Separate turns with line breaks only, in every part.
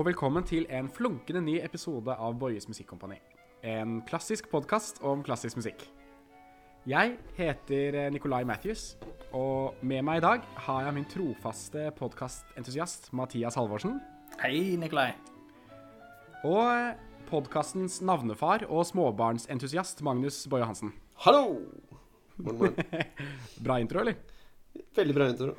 og velkommen til en flunkende ny episode av Boyes Musikkompani. En klassisk podkast om klassisk musikk. Jeg heter eh, Nicolai Matthews, og med meg i dag har jeg min trofaste podkastentusiast Mathias Halvorsen.
Hei, Nikolai.
Og podkastens navnefar og småbarnsentusiast Magnus Boje Hansen.
Hallo!
Bra intro, eller?
Veldig bra intro.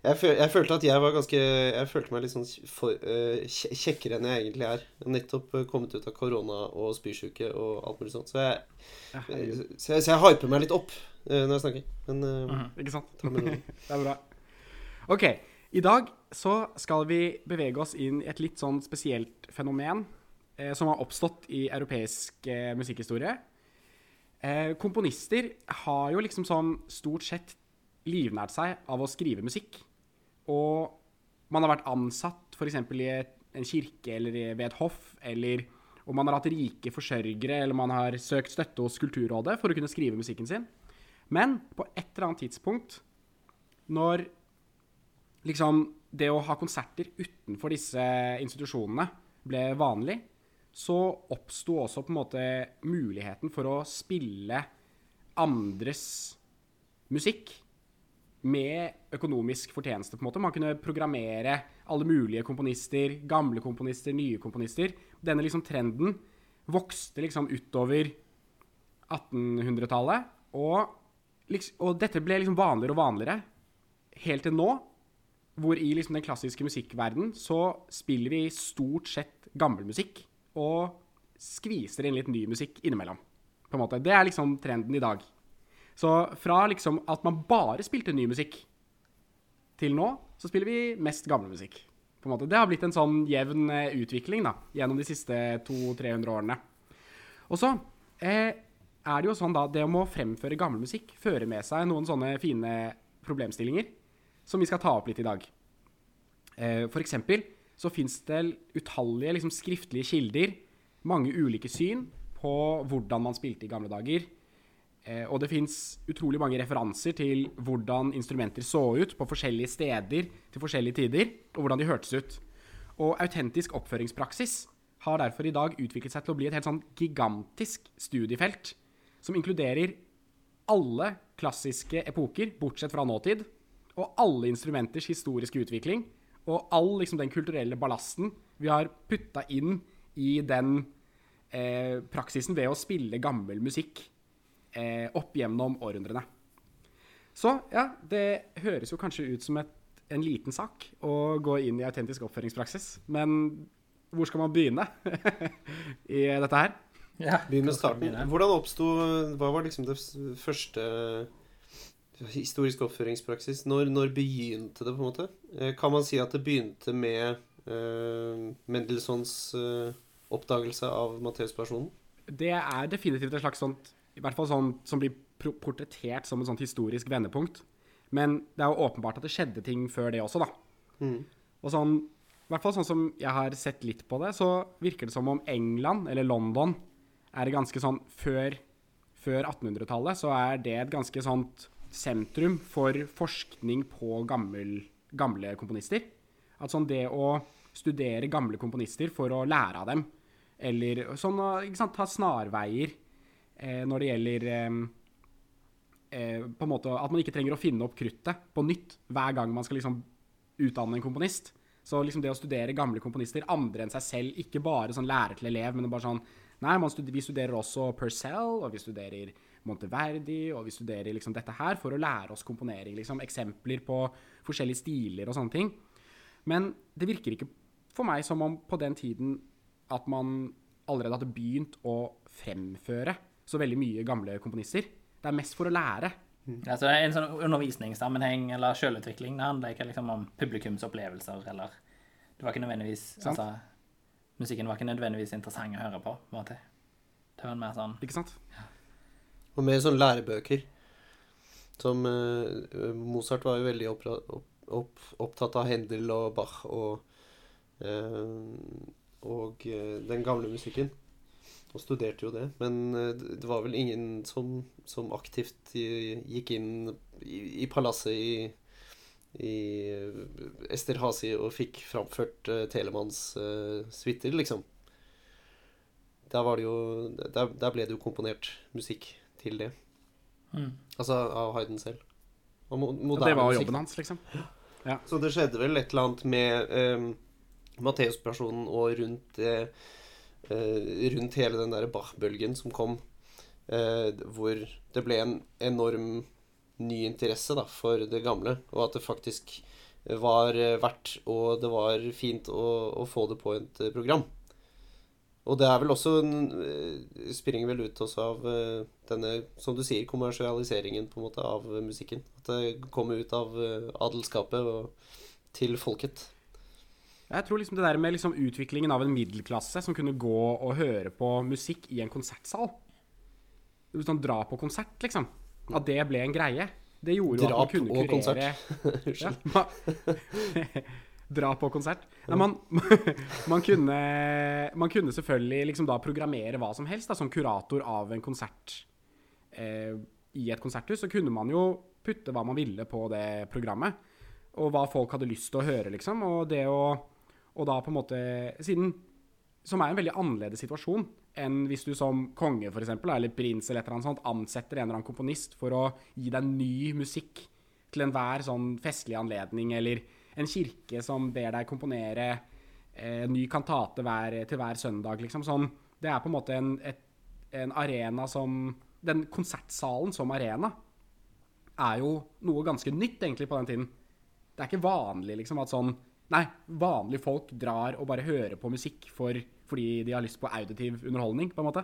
Jeg, føl, jeg følte at jeg var ganske Jeg følte meg litt sånn for, uh, kjekkere enn jeg egentlig er. Nettopp eh, kommet ut av korona og spysjuke og alt mulig sånt. Så jeg,
Ja,
eh, så jeg, så jeg hyper meg litt opp uh, når jeg snakker. Men eh,
Ikke sant?
ta med ro.
Det er bra. OK. I dag så skal vi bevege oss inn i et litt sånn spesielt fenomen som har oppstått i europeisk musikkhistorie. Eh, komponister har jo liksom sånn stort sett livnært seg av å skrive musikk. Og man har vært ansatt f.eks. i en kirke eller ved et hoff, eller om man har hatt rike forsørgere, eller man har søkt støtte hos Kulturrådet for å kunne skrive musikken sin. Men på et eller annet tidspunkt, når liksom det å ha konserter utenfor disse institusjonene ble vanlig, så oppsto også på en måte muligheten for å spille andres musikk med økonomisk fortjeneste, på en måte. Man kunne programmere alle mulige komponister, gamle komponister, nye komponister. Denne liksom trenden vokste liksom utover 1800-tallet, og, og dette ble liksom vanligere og vanligere helt til nå, hvor i liksom den klassiske musikkverden så spiller vi stort sett gammel musikk og skviser inn litt ny musikk innimellom. På en måte. Det er liksom trenden i dag. Så fra liksom at man bare spilte ny musikk, til nå så spiller vi mest gammel musikk. På en måte. Det har blitt en sånn jevn eh, utvikling da, gjennom de siste 200-300 årene. Og så eh, er det jo sånn da, det om å fremføre gammel musikk fører med seg noen sånne fine problemstillinger som vi skal ta opp litt i dag. Eh, for eksempel så finnes det utallige liksom, skriftlige kilder, mange ulike syn på hvordan man spilte i gamle dager. Eh, og det fins utrolig mange referanser til hvordan instrumenter så ut på forskjellige steder til forskjellige tider, og hvordan de hørtes ut. Og autentisk oppføringspraksis har derfor i dag utviklet seg til å bli et helt sånn gigantisk studiefelt som inkluderer alle klassiske epoker, bortsett fra nåtid, og alle instrumenters historiske utvikling, og all liksom, den kulturelle ballasten vi har putta inn i den eh, praksisen ved å spille gammel musikk eh, opp gjennom århundrene. Så ja, det høres jo kanskje ut som et, en liten sak å gå inn i autentisk oppføringspraksis, men hvor skal man begynne i dette her?
Ja,
Begynn med starten. Hvordan oppsto Hva var liksom det første historiske oppføringspraksis? Når, når begynte det, på en måte? Eh, Kan man si at det begynte med uh, Mendelssohns uh, oppdagelse av Matteus-personen?
Det er definitivt et slags sånt I hvert fall sånn som blir portrettert som et sånt historisk vendepunkt. Men det er jo åpenbart at det skjedde ting før det også, da.
Mm.
Og sånn, i hvert fall sånn som jeg har sett litt på det, så virker det som om England, eller London, er ganske sånn Før, før 1800-tallet så er det et ganske sånt sentrum for forskning på gammel, gamle komponister. At sånn det å studere gamle komponister for å lære av dem, eller sånn å ta snarveier når det gjelder eh, eh, på en måte At man ikke trenger å finne opp kruttet på nytt hver gang man skal liksom utdanne en komponist. Så liksom det å studere gamle komponister, andre enn seg selv, ikke bare sånn lærer til elev, men bare sånn Nei, man stud vi studerer også Purcell, og vi studerer Monteverdi, og vi studerer liksom dette her for å lære oss komponering. liksom Eksempler på forskjellige stiler og sånne ting. Men det virker ikke for meg som om på den tiden at man allerede hadde begynt å fremføre så veldig mye gamle komponister. Det er mest for å lære.
Altså, en sånn undervisningssammenheng eller sjølutvikling, det handler ikke liksom om publikumsopplevelser, eller Det var ikke nødvendigvis
Sant.
Altså, musikken var ikke nødvendigvis interessant å høre på, på en måte. Det var mer sånn
Ikke sant?
Og mer sånn lærebøker. Som uh, Mozart var jo veldig opp, opp, opptatt av Händel og Bach og uh, Og eh, den gamle musikken. Og studerte jo det. Men eh, det var vel ingen som, som aktivt gikk inn i, i palasset i, i Esterhazy og fikk framført uh, Telemanns uh, suiter, liksom. Der var det jo der, der, ble det jo komponert musikk til det. Mm. Altså av Hayden selv.
Og det var jobben hans, liksom.
Ja. Så det skjedde vel et eller annet med um, Matteus-personen og rundt uh, rundt hele den der Bach-bølgen som kom, uh, hvor det ble en enorm ny interesse da, for det gamle, og at det faktisk var verdt, og det var fint å, å få det på et program. Og det er vel også en, springer vel ut også av eh, denne, som du sier, kommersialiseringen på en måte av musikken. At det kommer ut av eh, adelskapet og til folket.
Jeg tror liksom det der med liksom utviklingen av en middelklasse som kunne gå og høre på musikk i en konsertsal Sånn dra på konsert, liksom. At det ble en greie. Det gjorde jo at man kunne kurere Unnskyld. Ja, dra på konsert. Nei, man, man, kunne, man, kunne, selvfølgelig liksom da programmere hva som helst. Da, som kurator av en konsert eh, i et konserthus, så kunne man jo putte hva man ville på det programmet. Og hva folk hadde lyst til å høre, liksom. Og det å Og da på en måte Siden Som er en veldig annerledes situasjon enn hvis du som konge, for eksempel, eller prins eller et eller annet sånt, ansetter en eller annen komponist for å gi deg ny musikk til enhver sånn festlig anledning, eller en kirke som ber deg komponere eh, ny kantate hver, til hver søndag, liksom. Sånn, det er på en måte en, et, en arena som Den konsertsalen som arena er jo noe ganske nytt, egentlig, på den tiden. Det er ikke vanlig, liksom, at sånn Nei, vanlige folk drar og bare hører på musikk for, fordi de har lyst på auditiv underholdning, på en måte.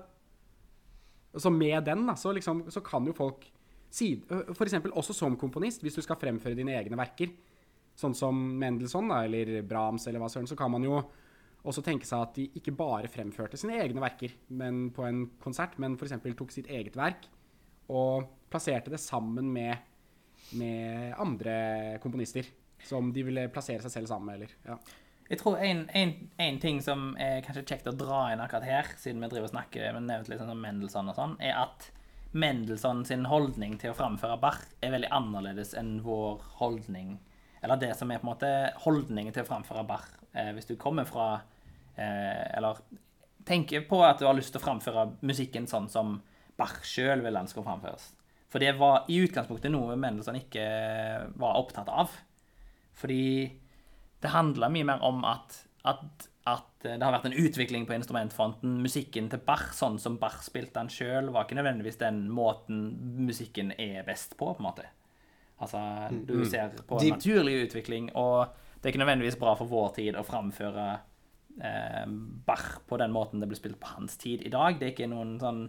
Så med den, da, så, liksom, så kan jo folk For eksempel også som komponist, hvis du skal fremføre dine egne verker, sånn som Mendelssohn da, eller Brahms eller hva søren, så kan man jo også tenke seg at de ikke bare fremførte sine egne verker men på en konsert, men f.eks. tok sitt eget verk og plasserte det sammen med, med, andre komponister som de ville plassere seg selv sammen med. Eller, ja.
Jeg tror en, ting som er kanskje kjekt å dra inn akkurat her, siden vi driver og snakker men nevnt litt sånn som Mendelssohn og sånn, er at Mendelssohn sin holdning til å framføre Bach er veldig annerledes enn vår holdning eller det som er på en måte holdningen til å framføre Bach. Eh, hvis du kommer fra eh, Eller tenker på at du har lyst til å framføre musikken sånn som Bach sjøl vil den skal framføres. For det var i utgangspunktet noe Mendelssohn ikke var opptatt av. Fordi det handler mye mer om at, at, at, det har vært en utvikling på instrumentfronten. Musikken til Bach, sånn som Bach spilte den sjøl, var ikke nødvendigvis den måten musikken er best på. på en måte. Altså, du mm. ser på en naturlig utvikling, og det er ikke nødvendigvis bra for vår tid å framføre eh, Bach på den måten det ble spilt på hans tid i dag. Det er ikke noen sånn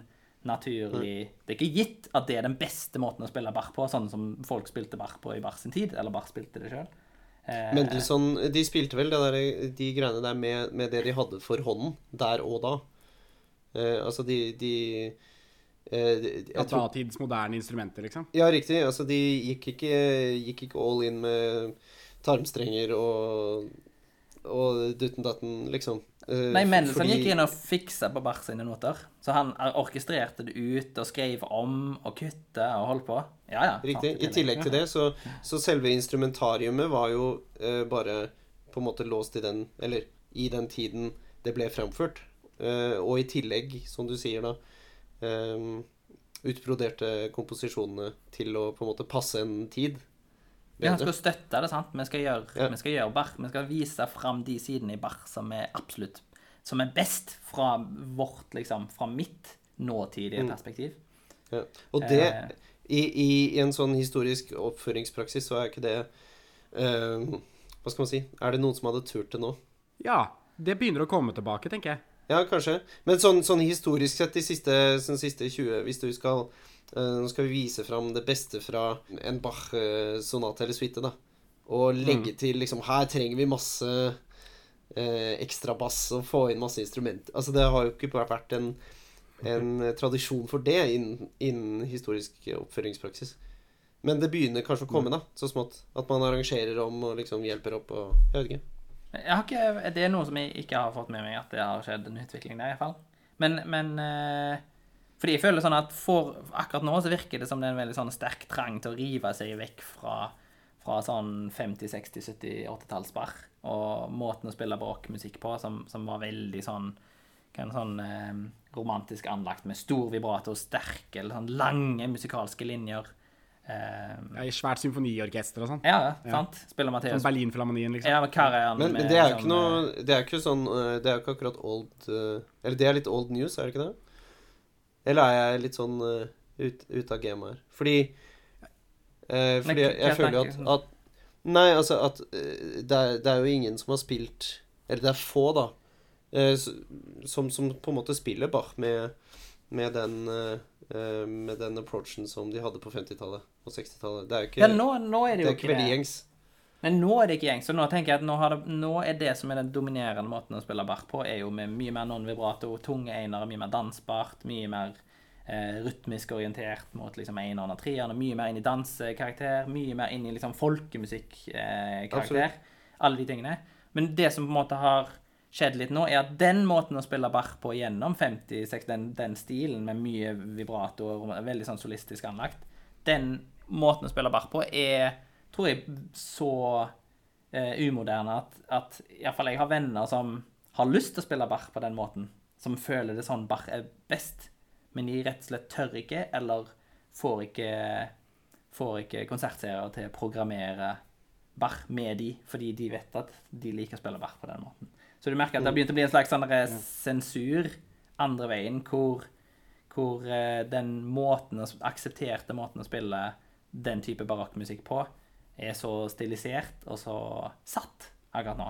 naturlig mm. Det er ikke gitt at det er den beste måten å spille Bach på, sånn som folk spilte Bach på i Bach sin tid, eller Bach spilte det sjøl.
Eh, Mendelssohn, de spilte vel der, de greiene der med, med, det de hadde for hånden, der og da. Eh, altså, de, de
Eh, Datids moderne instrumenter, liksom?
Ja, riktig. Altså, de gikk ikke, gikk ikke all in med tarmstrenger og, og dutten datten, liksom.
Uh, Nei, Mendelssohn fordi... gikk inn og fiksa på Bach sine noter. Så han orkestrerte det ut og skrev om og kutta og holdt på. Ja, ja.
Riktig. I tillegg til det, så, så selve instrumentariumet var jo uh, bare på en måte låst i den Eller i den tiden det ble fremført. Uh, og i tillegg, som du sier da um, utbroderte komposisjonene til å på en måte passe en tid.
Ja, han skal støtte det, sant. Vi skal gjøre, ja. vi skal gjøre bar, Vi skal vise fram de sidene i Bach som er absolutt Som er best fra vårt, liksom, fra mitt nåtidige mm. perspektiv.
Ja. Og det eh, i, i, i, en sånn historisk oppføringspraksis så er ikke det uh, Hva skal man si? Er det noen som hadde turt det nå?
Ja. Det begynner å komme tilbake, tenker jeg.
Ja, kanskje. Men sånn, sånn historisk sett de siste, sånn siste 20 Hvis du skal uh, Nå skal vi vise fram det beste fra en Bach-sonate eller suite, da. Og legge mm. til liksom Her trenger vi masse uh, ekstra bass og få inn masse instrumenter. Altså, det har jo ikke vært en, en tradisjon for det innen, innen historisk oppføringspraksis. Men det begynner kanskje å komme, mm. da, så smått. At man arrangerer om og liksom hjelper opp og Jeg vet ikke.
Ikke, det er noe som jeg ikke har fått med meg, at det har skjedd en utvikling der, iallfall. Men, men eh, fordi jeg føler sånn at for akkurat nå så virker det som det er en veldig sånn sterk trang til å rive seg vekk fra, fra sånn 50-, 60-, 70-, 80-talls-Bach. Og måten å spille barokkmusikk på som, som var veldig sånn en sånn eh, romantisk anlagt med stor vibrato, sterke eller sånn lange musikalske linjer. Eh,
Ja, I svært symfoniorkester og sånn.
ja, sant? Spiller
Sånn
Matteus
Berlinfilharmonien, liksom.
Ja, men hva er han
Men, men det er jo
sånn,
ikke noe Det er jo ikke sånn øh, Det er jo ikke akkurat old øh, Eller det er litt old news, er det ikke det? Eller er jeg litt sånn øh, ut, ut av gamet her? Fordi øh, Fordi jeg, jeg føler jo at, at Nei, altså at det, er, det er jo ingen som har spilt Eller det er få, da, som, som på en måte spiller Bach med, med den Med den approachen som de hadde på 50-tallet og 60-tallet. Det er jo ikke,
Ja, nå, nå er det
det er ikke veldig gjengs.
Men nå er det ikke gjengs. Så nå tenker jeg at nå, har det, nå er det som er den dominerende måten å spille bart på, er jo med mye mer non-vibrato, tunge einere, mye mer dansbart, mye mer eh, rytmisk orientert mot liksom einerne og treerne, mye mer inn i dansekarakter, mye mer inn i liksom folkemusikk-karakter. Eh, alle de tingene. Men det som på en måte har skjedd litt nå, er at den måten å spille Bach på gjennom 50-60, den, den stilen med mye vibrato og veldig sånn solistisk anlagt, den måten å spille Bach på er, tror jeg, så eh, umoderne at, at iallfall jeg har venner som har lyst til å spille Bach på den måten, som føler det sånn Bach er best, men de rett og slett tør ikke, eller får ikke, får ikke konsertseere til å programmere Bach med de, fordi de vet at de liker å spille Bach på den måten. Så du merker at det har begynt å bli en slags sånn sensur andre veien, hvor, hvor eh, den måten, aksepterte måten å spille den type barokkmusikk på, er så stilisert og så satt akkurat nå.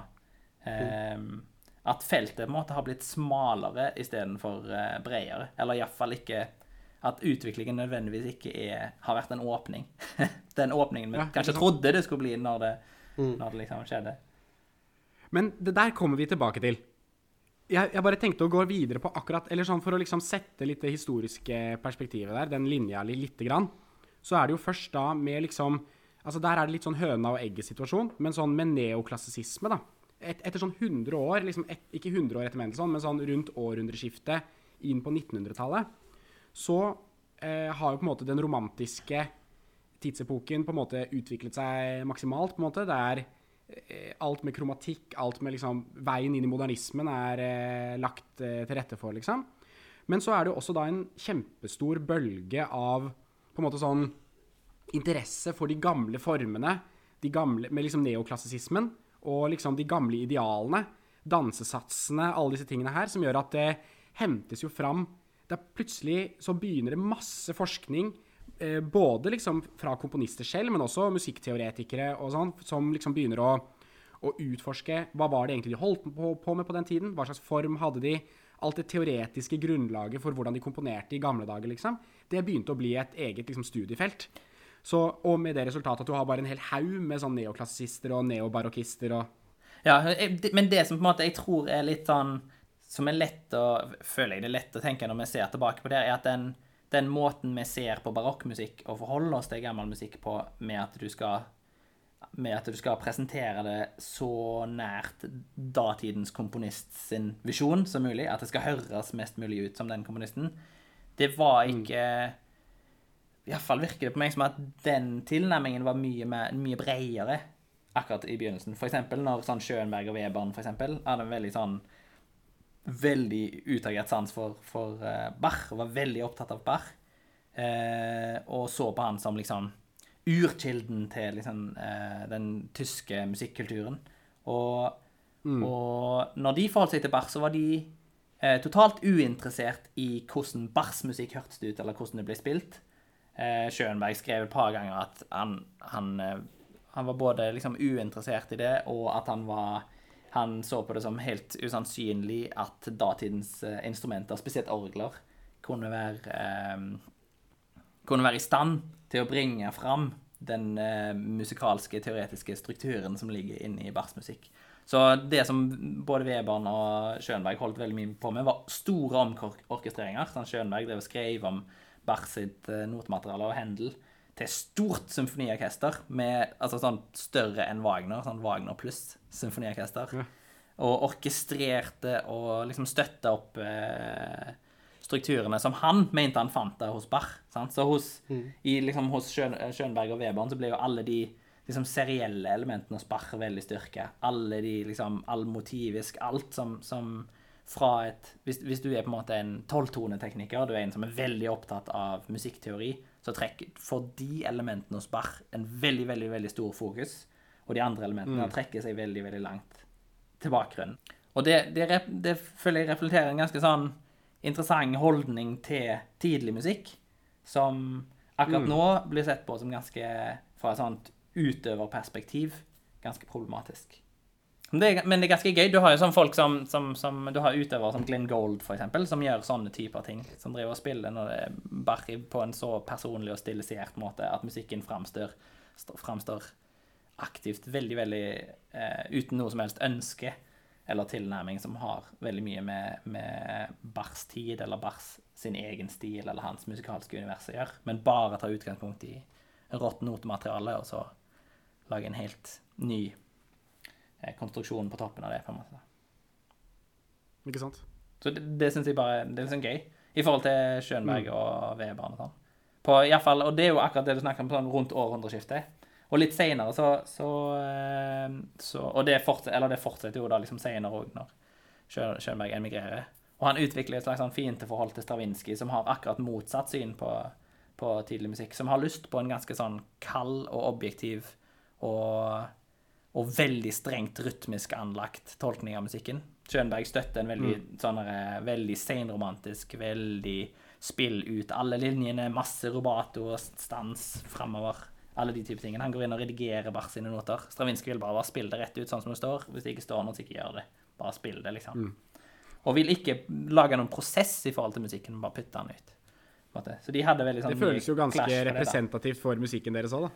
Ehm, at feltet måte har blitt smalere istedenfor uh, bredere. Eller iallfall ikke at utviklingen nødvendigvis ikke er, har vært en åpning. den åpningen vi
Ja,
kanskje trodde det skulle bli når det, når det liksom skjedde.
Men det der kommer vi tilbake til. Jeg, jeg bare tenkte å gå videre på akkurat Eller sånn for å liksom sette litt det historiske perspektivet der, den linja li- lite grann, så er det jo først da med liksom Altså Der er det litt sånn høna og egget-situasjon, men sånn med neoklassisisme, da. Et, etter sånn 100 år, liksom et, ikke 100 år etter Mendelssohn, men sånn rundt århundreskiftet inn på 1900-tallet, så eh, har jo på en måte den romantiske tidsepoken på en måte utviklet seg maksimalt. på en måte. Det er alt med kromatikk, alt med liksom Veien inn i modernismen er eh, lagt eh, til rette for, liksom. Men så er det jo også da en kjempestor bølge av på en måte sånn interesse for de gamle formene, de gamle, med liksom neoklassisismen, og liksom de gamle idealene, dansesatsene, alle disse tingene her, som gjør at det hentes jo fram det er Plutselig så begynner det masse forskning, eh, både liksom fra komponister selv, men også musikkteoretikere og sånn, som liksom begynner å, å utforske hva var det egentlig de holdt på, på med på den tiden, hva slags form hadde de, alt det teoretiske grunnlaget for hvordan de komponerte i gamle dager, liksom. Det begynte å bli et eget liksom, studiefelt. Så, og med det resultatet at du har bare en hel haug med sånn neoklassister og neobarokkister og
Ja, men det som på en måte jeg tror er litt sånn Som er lett å Føler jeg det er lett å tenke når vi ser tilbake på det, er at den, den måten vi ser på barokkmusikk og forholder oss til gammel musikk på, med at du skal med at du skal presentere det så nært datidens komponist sin visjon som mulig, at det skal høres mest mulig ut som den komponisten, det var ikke Iallfall virker det på meg som at den tilnærmingen var mye, mer, mye bredere akkurat i begynnelsen. For eksempel når sånn Schönberg og Webern for eksempel, hadde en veldig sånn veldig utagert sans for, for uh, Bach, var veldig opptatt av Bach. Uh, og så på han som liksom urkilden til liksom, uh, den tyske musikkulturen. Og, og når de forholdt seg til Bach, så var de totalt uinteressert i hvordan Bachs musikk hørtes ut, eller hvordan det ble spilt. Schönberg skrev et par ganger at han, han, han var både liksom uinteressert i det, og at han var han så på det som helt usannsynlig at datidens eh, instrumenter, spesielt orgler, kunne være, eh, kunne være i stand til å bringe fram den eh, musikalske, teoretiske strukturen som ligger inne i Bachs musikk. Så det som både Webern og Schönberg holdt veldig mye på med, var store omorkestreringer. Sånn Schönberg drev og skrev om Bach sitt notmateriale notemateriale og Händel til stort symfoniorkester med altså sånn større enn Wagner, sånn Wagner pluss symfoniorkester. Og orkestrerte og liksom støtta opp eh, strukturene som han mente han fant der hos Bach. Sant? Så hos, i, liksom, hos Schön, Schönberg og Webern så ble jo alle de liksom serielle elementene hos Bach veldig styrke. Alle de liksom allmotivisk, alt som, som fra et hvis, hvis du er på en måte en tolvtonetekniker, du er en som er veldig opptatt av musikkteori, så trekker, får de elementene hos Bach en veldig, veldig, veldig stor fokus, og de andre elementene trekker seg veldig, veldig langt til bakgrunnen. Og det, det, det føler jeg reflekterer en ganske sånn interessant holdning til tidlig musikk, som akkurat nå blir sett på som ganske, fra et sånt utøverperspektiv, ganske problematisk. Men det, er, men det er ganske gøy. Du har jo sånn folk som, som, som Du har utøvere som Glenn Gold, for eksempel, som gjør sånne typer ting. Som driver og spiller når det er bare på en så personlig og stilisert måte at musikken framstår, st- framstår aktivt veldig, veldig eh, uten noe som helst ønske eller tilnærming som har veldig mye med, med Bachs tid eller Bachs sin egen stil eller hans musikalske univers å gjøre, men bare tar utgangspunkt i rått notemateriale og så lage en helt ny eh, konstruksjon på toppen av det, på en måte.
Ikke sant?
Så det, det syns jeg bare det er liksom gøy, i forhold til Schönberg og Weber og sånn. På, i fall, og det er jo akkurat det du snakker om sånn rundt århundreskiftet. Og litt seinere så, så, eh, så Og det, fortsetter, eller det fortsetter jo da liksom seinere òg, når Schön- Schönberg emigrerer. Og han utvikler et slags sånn fiendeforhold til Stravinskij, som har akkurat motsatt syn på, på tidlig musikk. Som har lyst på en ganske sånn kald og objektiv og, og veldig strengt rytmisk anlagt tolkning av musikken. Schönberg støtter en veldig sånn der, veldig senromantisk, veldig spill ut alle linjene, masse rubato og stans framover. Alle de type tingene. Han går inn og redigerer Bach sine noter. Stravinskij vil bare, bare spille det rett ut sånn som det står. Hvis det ikke står noe, så ikke gjør det. Bare spill det, liksom. Og vil ikke lage noen prosess i forhold til musikken, bare putte den ut. Så de hadde veldig sånn
Det føles jo ganske representativt for musikken deres òg, da.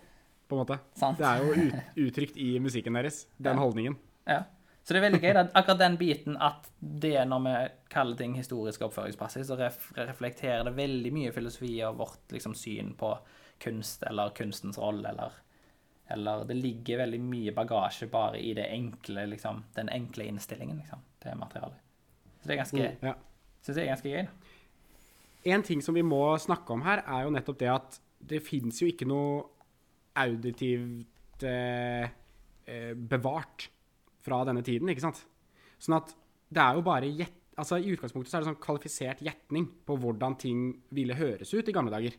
På en måte.
Sant.
Det er jo ut, uttrykt i musikken deres, den
Ja.
holdningen.
Ja. Så det er veldig gøy, da, akkurat den biten at det når vi kaller ting historisk oppføringspraksis, så ref reflekterer det veldig mye filosofi og vårt liksom, syn på kunst eller kunstens rolle, eller, eller det ligger veldig mye bagasje bare i det enkle, liksom, den enkle innstillingen liksom, til materialet. Så det er ganske,
Ja.
synes jeg er ganske gøy. da.
En ting som vi må snakke om her, er jo nettopp det at det fins jo ikke noe auditivt eh, eh, bevart fra denne tiden, ikke sant? Sånn at det er jo bare gjett... Altså I utgangspunktet så er det sånn kvalifisert gjetning på hvordan ting ville høres ut i gamle dager.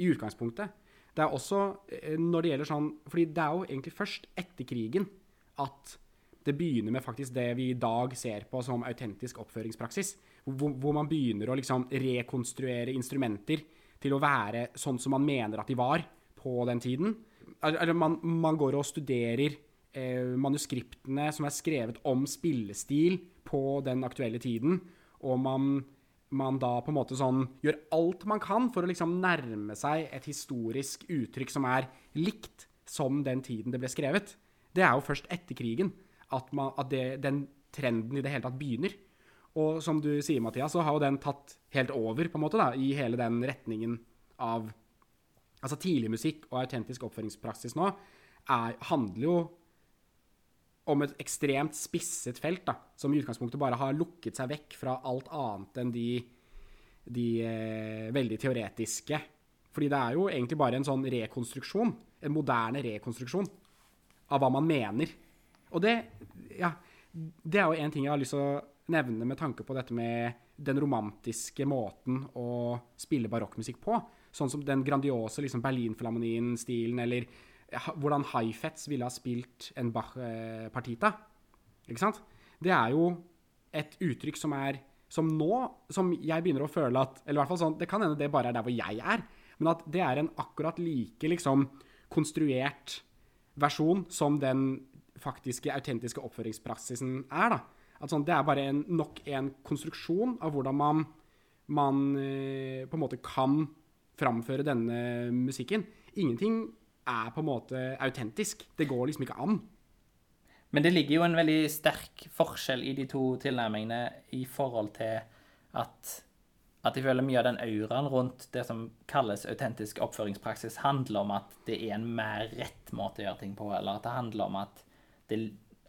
I utgangspunktet. Det er også eh, når det gjelder sånn Fordi det er jo egentlig først etter krigen at det begynner med faktisk det vi i dag ser på som autentisk oppføringspraksis. Hvor, hvor man begynner å liksom rekonstruere instrumenter til å være sånn som man mener at de var på den tiden. Eller man, man går og studerer eh, manuskriptene som er skrevet om spillestil på den aktuelle tiden, og man, man da på en måte sånn gjør alt man kan for å liksom nærme seg et historisk uttrykk som er likt som den tiden det ble skrevet. Det er jo først etter krigen at, man, at det, den trenden i det hele tatt begynner. Og som du sier, Mathias, så har jo den tatt helt over på en måte da, i hele den retningen av Altså tidlig musikk og autentisk oppføringspraksis nå er, handler jo om et ekstremt spisset felt, da, som i utgangspunktet bare har lukket seg vekk fra alt annet enn de, de eh, veldig teoretiske. Fordi det er jo egentlig bare en sånn rekonstruksjon, en moderne rekonstruksjon, av hva man mener. Og det, ja, det er jo en ting jeg har lyst til å nevne med tanke på dette med den romantiske måten å spille barokkmusikk på. Sånn som den grandiose liksom Berlinfilharmonien-stilen, eller hvordan Heifetz ville ha spilt en Bach-partita. Ikke sant? Det er jo et uttrykk som er Som nå, som jeg begynner å føle at Eller i hvert fall sånn, det kan hende det bare er der hvor jeg er, men at det er en akkurat like liksom konstruert versjon som den faktiske, autentiske oppføringspraksisen er. da. At sånn, Det er bare en, nok en konstruksjon av hvordan man, man eh, på en måte kan framføre denne musikken. Ingenting er på en måte autentisk. Det går liksom ikke an.
Men det ligger jo en veldig sterk forskjell i de to tilnærmingene i forhold til at, at jeg føler mye av den auraen rundt det som kalles autentisk oppføringspraksis, handler om at det er en mer rett måte å gjøre ting på, eller at det handler om at det,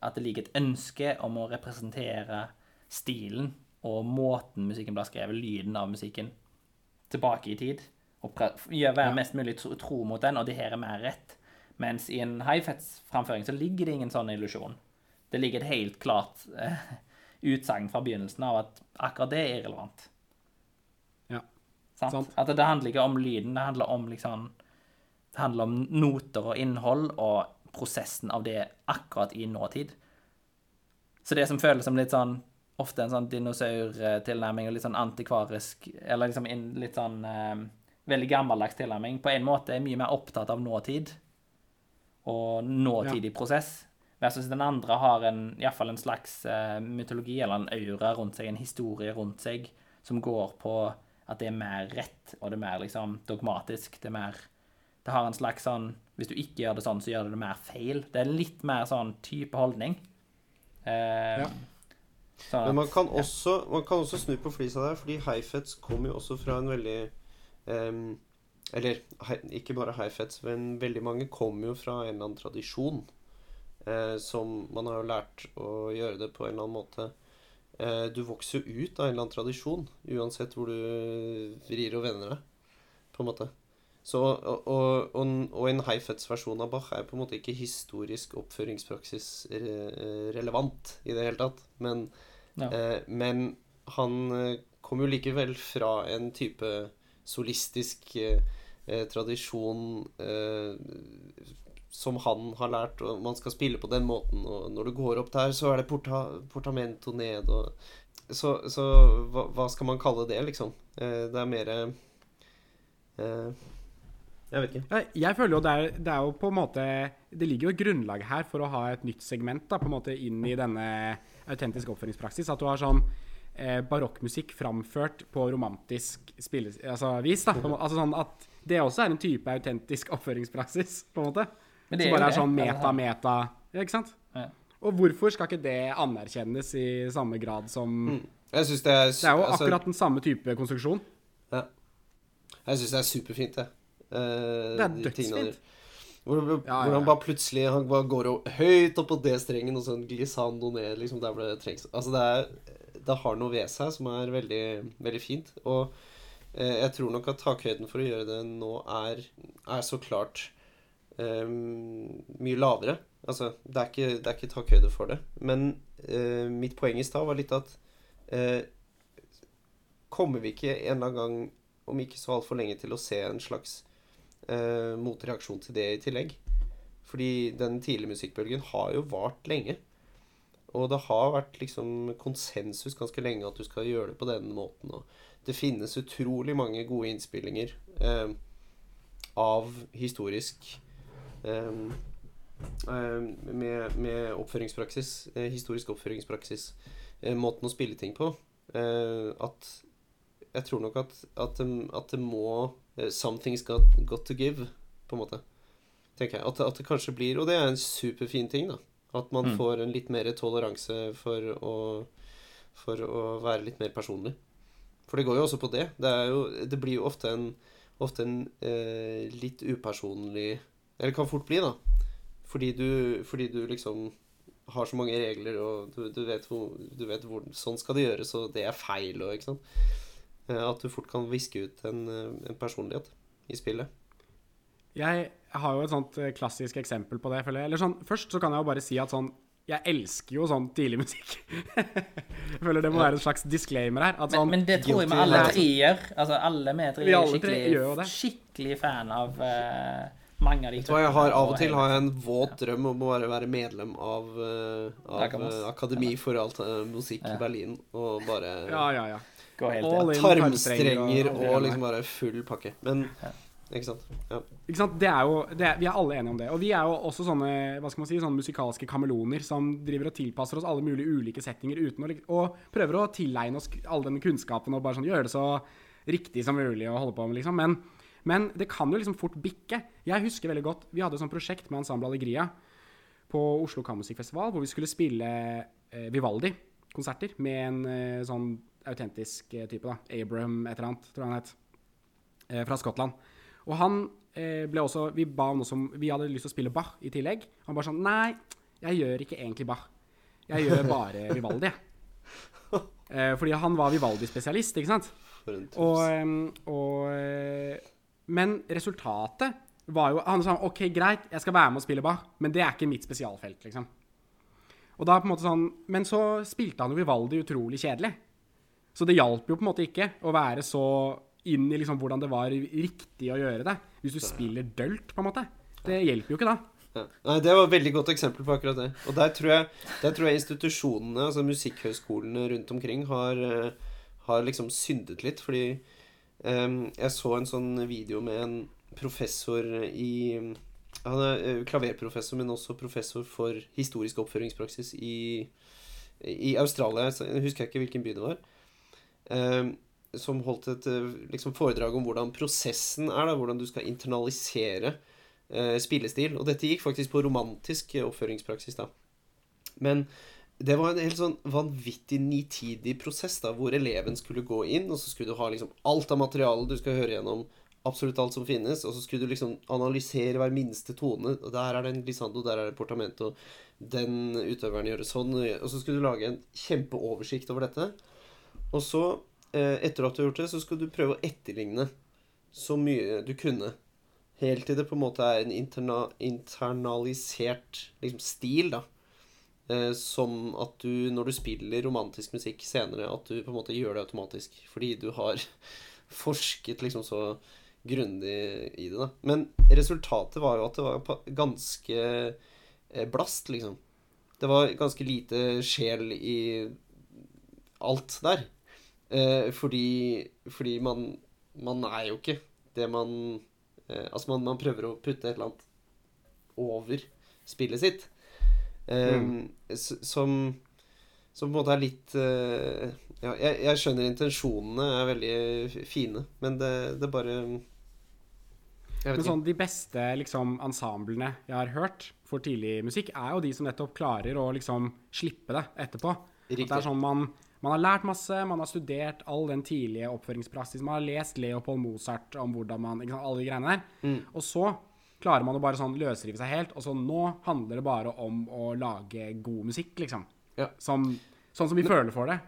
at det ligger et ønske om å representere stilen og måten musikken blir skrevet, lyden av musikken, tilbake i tid. Gjøre- være mest mulig tro, tro mot den, og det her er mer rett. Mens i en Heifetz-framføring så ligger det ingen sånn illusjon. Det ligger et helt klart eh, utsagn fra begynnelsen av at akkurat det er irrelevant.
Ja.
Sant?
Sant.
At det handler ikke om lyden, det handler om liksom Det handler om noter og innhold og prosessen av det akkurat i nåtid. Så det som føles som litt sånn Ofte en sånn dinosaurtilnærming og litt sånn antikvarisk Eller liksom litt sånn eh, veldig gammeldags tilnærming, på en måte er mye mer opptatt av nåtid og nåtidig prosess. Versus den andre har en, i fall en slags uh, mytologi eller en aura rundt seg, en historie rundt seg, som går på at det er mer rett, og det er mer liksom dogmatisk. Det er mer Det har en slags sånn Hvis du ikke gjør det sånn, så gjør du det mer feil. Det er litt mer sånn type holdning. Uh,
Ja.
sånn
Men man kan, også, man kan også snu på flisa der, fordi Heifetz kommer jo også fra en veldig em, Eller ikke bare Heifetz, men veldig mange kommer jo fra en eller annen tradisjon. Uh, som man har jo lært å gjøre det på en eller annen måte. Uh, du vokser jo ut av en eller annen tradisjon, uansett hvor du vrir og vender deg, på en måte. Så, og, og, og, en Heifetz-versjon av Bach er på en måte ikke historisk oppføringspraksis re, relevant i det hele tatt. Men,
Ja.
eh, men han eh, kom jo likevel fra en type solistisk eh, eh, tradisjon eh, som han har lært, og man skal spille på den måten. Og når du går opp der, så er det porta, portamento ned, og Så, så hva, hva skal man kalle det, liksom? Eh, det er mer eh, Jeg vet ikke.
Jeg, føler jo det er, det er jo på en måte Det ligger jo et grunnlag her for å ha et nytt segment da, på en måte inn i denne autentiske oppføringspraksis. At du har sånn barokkmusikk framført på romantisk spilles, altså, vis. da. Altså sånn at det også er en type autentisk oppføringspraksis, på en måte.
Men det
Som
er
bare er sånn
altså,
meta, meta. Ja, ikke sant?
Ja.
Og hvorfor skal ikke det anerkjennes i samme grad som
Jeg syns det er
Det er jo
altså,
akkurat den samme type konstruksjon.
Ja. Jeg syns det er superfint, det. Uh,
Det er dødsfint.
Hvor, hvor,
Ja, ja,
han bare plutselig Han bare går høyt opp på D-strengen, og sånn glissando ned, liksom der hvor det trengs. Altså, det er Det har noe ved seg som er veldig, veldig fint. Og eh, jeg tror nok at takhøyden for å gjøre det nå er, er så klart eh, mye lavere. Altså, det er ikke, det er ikke takhøyde for det. Men eh, mitt poeng i stad var litt at eh, Kommer vi ikke en eller annen gang, om ikke så altfor lenge, til å se en slags eh, motreaksjon til det i tillegg? Fordi den tidlige musikkbølgen har jo vart lenge. Og det har vært liksom konsensus ganske lenge at du skal gjøre det på denne måten. Og det finnes utrolig mange gode innspillinger eh, av historisk eh, eh, med, med oppføringspraksis, eh, historisk oppføringspraksis, eh, måten å spille ting på. Eh, at jeg tror nok at, at, at det må Something's got, got to give, på en måte. Tenker jeg. At, at det kanskje blir Og det er en superfin ting, da. At man
Mm.
får en litt mer toleranse for å, for å være litt mer personlig. For det går jo også på det. Det, er jo, det blir jo ofte en, ofte en eh, litt upersonlig Eller kan fort bli, da. Fordi du, fordi du liksom har så mange regler, og du, du, vet hvor, du vet hvor Sånn skal det gjøres, og det er feil, og ikke sant. Eh, At du fort kan viske ut en, eh, en personlighet i spillet.
Jeg har jo et sånt eh, klassisk eksempel på det. føler jeg. Eller sånn, først så kan jeg jo bare si at sånn Jeg elsker jo sånn tidlig musikk. jeg føler det må være en slags disclaimer her. At
Men,
sånn,
men det tror jeg vi alle tre gjør. Altså, alle vi tre er skikkelig, skikkelig fan av uh, mange av de
jeg har Av og
og
til har jeg en våt drøm om å bare være medlem av, uh, av Akademi for alt musikk
Ja.
i Berlin. Og bare
Ja, ja, ja.
Gå helt
All
inn.
in.
tarmstrenger
og-
og liksom bare full pakke. Men
Ja.
Ikke sant? Ja.
Ikke sant? Det er jo, det er, vi er alle enige om det. Og vi er jo også sånne hva skal man si, sånne musikalske kameleoner som driver og tilpasser oss alle mulige ulike settinger uten å, og prøver å tilegne oss all denne kunnskapen og bare sånn gjøre det så riktig som mulig å holde på med, liksom. Men, men det kan jo liksom fort bikke. Jeg husker veldig godt Vi hadde et sånt prosjekt med Ensemble Allegria på Oslo Kammermusikkfestival hvor vi skulle spille eh, Vivaldi-konserter med en eh, sånn autentisk eh, type, da. Abraham et eller annet, tror jeg han het. Eh, fra Skottland. Og han eh, ble også Vi ba om noe som Vi hadde lyst til å spille Bach i tillegg. Han bare sånn Nei, jeg gjør ikke egentlig Bach. Jeg gjør bare Vivaldi. Eh, fordi han var Vivaldi-spesialist, ikke sant? Og, ehm, og eh, Men resultatet var jo Han sa OK, greit, jeg skal være med og spille Bach, men det er ikke mitt spesialfelt, liksom. Og da på en måte sånn Men så spilte han jo Vivaldi utrolig kjedelig. Så det hjalp jo på en måte ikke å være så inn i liksom hvordan det var riktig å gjøre det. Hvis du spiller dølt, på en måte. Det hjelper jo ikke da.
Nei, Det var et veldig godt eksempel på akkurat det. Og der tror jeg, der tror jeg institusjonene, altså musikkhøyskolene rundt omkring, har, eh, har liksom syndet litt. Fordi um, jeg så en sånn video med en professor i Han er eh, klaverprofessor, men også professor for historisk oppføringspraksis i, i Australia. Jeg husker ikke hvilken by det var. Eh, som holdt et eh, liksom, foredrag om hvordan prosessen er. da, Hvordan du skal internalisere eh, spillestil. Og dette gikk faktisk på romantisk eh, oppføringspraksis, da. Men det var en helt sånn vanvittig nitidig prosess, da, hvor eleven skulle gå inn, og så skulle du ha liksom alt av materialet du skal høre gjennom. Absolutt alt som finnes. Og så skulle du liksom analysere hver minste tone. Og der er det en glissando, der er det portamento. Den utøveren gjør det sånn. Og så skulle du lage en kjempeoversikt over dette. Og så, eh, etter at du har gjort det, så skal du prøve å etterligne så mye du kunne. Helt til det på en måte er en interna internalisert liksom, stil, da. Eh, som at du, når du spiller romantisk musikk senere, at du på en måte gjør det automatisk. Fordi du har forsket liksom så grundig i det, da. Men resultatet var jo at det var ganske eh, blast, liksom. Det var ganske lite sjel i alt der. Eh, fordi, fordi man, man er jo ikke det man eh, Altså, man, man prøver å putte et eller annet over spillet sitt. Eh, mm. som, som på en måte er litt eh, Ja, jeg, jeg skjønner intensjonene er veldig fine, men det, det bare Jeg vet
Men
ikke.
sånn, de beste liksom, ensemblene jeg har hørt for tidlig musikk, er jo de som nettopp klarer å liksom slippe det etterpå. At det er sånn man, man har lært masse, man har studert all den tidlige oppføringspraksis, man har lest Leopold Mozart om hvordan man sant, Alle de greiene der.
Mm.
Og så klarer man å bare sånn løsrive seg helt, og så nå handler det bare om å lage god musikk, liksom.
Ja.
Som, sånn som vi føler for det.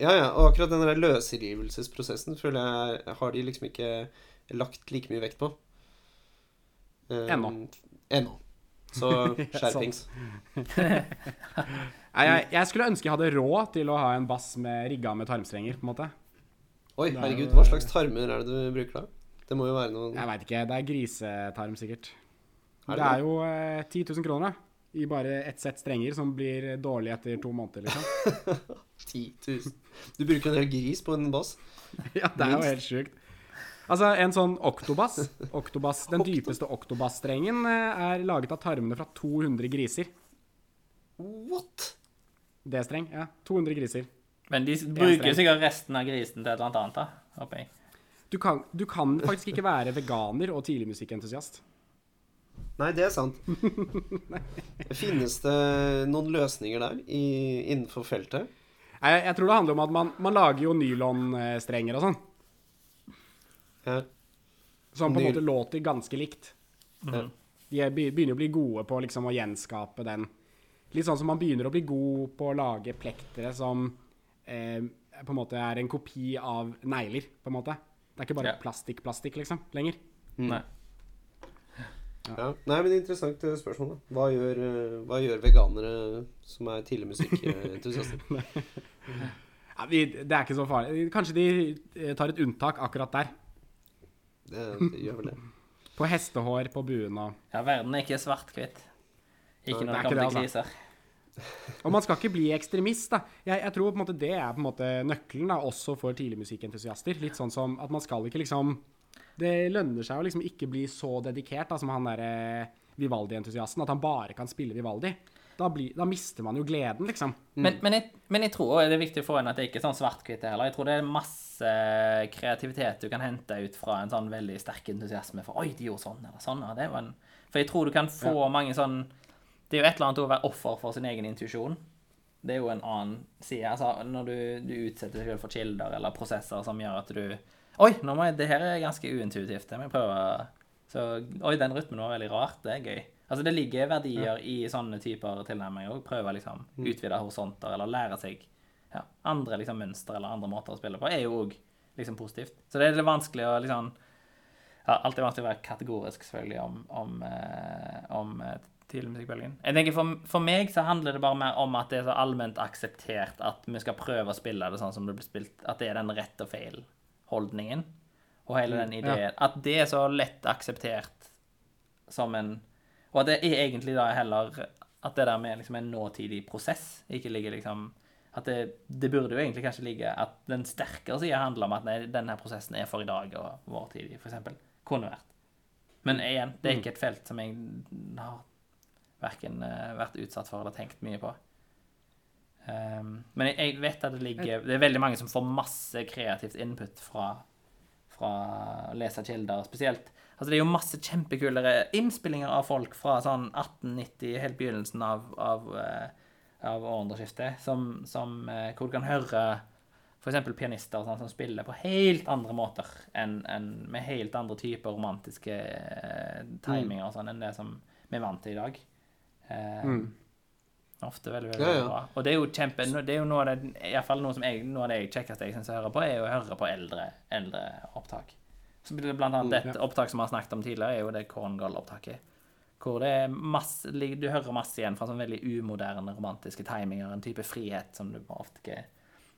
Ja, ja, og akkurat den der løsrivelsesprosessen føler jeg har de liksom ikke lagt like mye vekt på. Um,
Ennå.
Ennå. Så skjerpings.
Jeg, jeg skulle ønske jeg hadde råd til å ha en bass med rigga med tarmstrenger, på en måte.
Oi,
er
herregud, hva slags tarmer er det du bruker da? Det må jo være noen
Jeg veit ikke. Det er grisetarm, sikkert.
Er det
det er jo eh, 10 000 kroner, da. I bare ett sett strenger som blir dårlig etter to måneder, liksom.
10 000. Du bruker en hel gris på en bass?
ja, det er jo helt sjukt. Altså, en sånn oktobass, oktobass Den dypeste oktobass-strengen eh, er laget av tarmene fra 200 griser.
What?
D-streng, ja. 200 griser.
Men de bruker sikkert resten av grisen til et eller annet annet, da, håper jeg.
Du kan, du kan faktisk ikke være veganer og tidligmusikkentusiast.
Nei, det er sant. Finnes det noen løsninger der i, innenfor feltet?
Jeg, jeg tror det handler om at man, man lager jo nylonstrenger og sånn.
Ja.
Som på en måte låter ganske likt.
Ja.
De er, begynner å bli gode på liksom å gjenskape den. Litt sånn som man begynner å bli god på å lage plektere som eh, på en måte er en kopi av negler, på en måte. Det er ikke bare
Ja.
plastikk-plastikk, liksom, lenger.
Nei.
Ja. Nei, men interessant eh, spørsmål, da. Hva gjør, eh, hva gjør veganere som er tidligmusikkentusiaster?
Ja, vi, det er ikke så farlig. Kanskje de eh, tar et unntak akkurat der.
Det, det gjør vel det.
På hestehår på buen og
Ja, verden er ikke svart-hvitt. Ikke når det kommer til kriser.
Og man skal ikke bli ekstremist, da. Jeg, jeg tror på en måte det er på en måte nøkkelen da, også for tidligmusikkentusiaster. Litt sånn som at man skal ikke liksom Det lønner seg å liksom ikke bli så dedikert da, som han derre Vivaldi-entusiasten. At han bare kan spille Vivaldi. Da, bli, da mister man jo gleden, liksom.
Men, men, jeg, men jeg tror også det er viktig å få inn at det ikke er sånn svart-hvitt heller. Jeg tror det er masse kreativitet du kan hente ut fra en sånn veldig sterk entusiasme for Oi, de gjorde sånn eller sånn. Ja, det var en... For jeg tror du kan få mange sånn Det er jo et eller annet å være offer for sin egen intuisjon. Det er jo en annen side. Altså, når du, du utsetter deg selv for kilder eller prosesser som gjør at du Oi, nå må jeg, det her er ganske uintuitivt. Jeg må prøve Så Oi, den rytmen var veldig rart. Det er gøy. Altså, det ligger verdier i sånne typer tilnærminger òg. Prøve liksom utvide horisonter eller lære seg ja, andre liksom mønstre eller andre måter å spille på, er jo òg liksom positivt. Så det er litt vanskelig å liksom ja, alltid vanskelig å være kategorisk selvfølgelig om, om, eh, om eh, tidligmusikkbølgen. Jeg tenker for, for meg så handler det bare mer om at det er så allment akseptert at vi skal prøve å spille det sånn som det blir spilt. At det er den rett og feil-holdningen. Og hele den ideen. At det er så lett akseptert som en Og at det er egentlig da heller At det der med liksom en nåtidig prosess ikke ligger liksom At det, det burde jo egentlig kanskje ligge at den sterkere sida handler om at nei, denne prosessen er for i dag og vår tid, eksempel. Kunne vært. Men igjen, det er ikke et felt som jeg har verken eh, vært utsatt for eller tenkt mye på. Um, men jeg, jeg vet at det ligger Det er veldig mange som får masse kreativt input fra, fra å lese kilder, spesielt. Altså Det er jo masse kjempekulere innspillinger av folk fra sånn 1890, helt begynnelsen av, av, eh, av århundreskiftet, som, som, eh, hvor du kan høre f.eks. pianister sånn, som spiller på helt andre måter enn enn med helt andre typer romantiske eh, timinger og sånn enn det som vi er vant til i dag. Eh,
Mm.
Ofte veldig, veldig
Ja, ja.
bra. Og det er jo kjempe Det er jo noe av det i hvert fall noe som jeg, noe av det jeg kjekkeste jeg syns å høre på, er å høre på eldre, eldre opptak. Så blant annet et
ja.
opptak som vi har snakket om tidligere, er jo det Korngold-opptaket. Hvor det er masse Du hører masse igjen fra sånn veldig umoderne romantiske timinger, en type frihet som du ofte ikke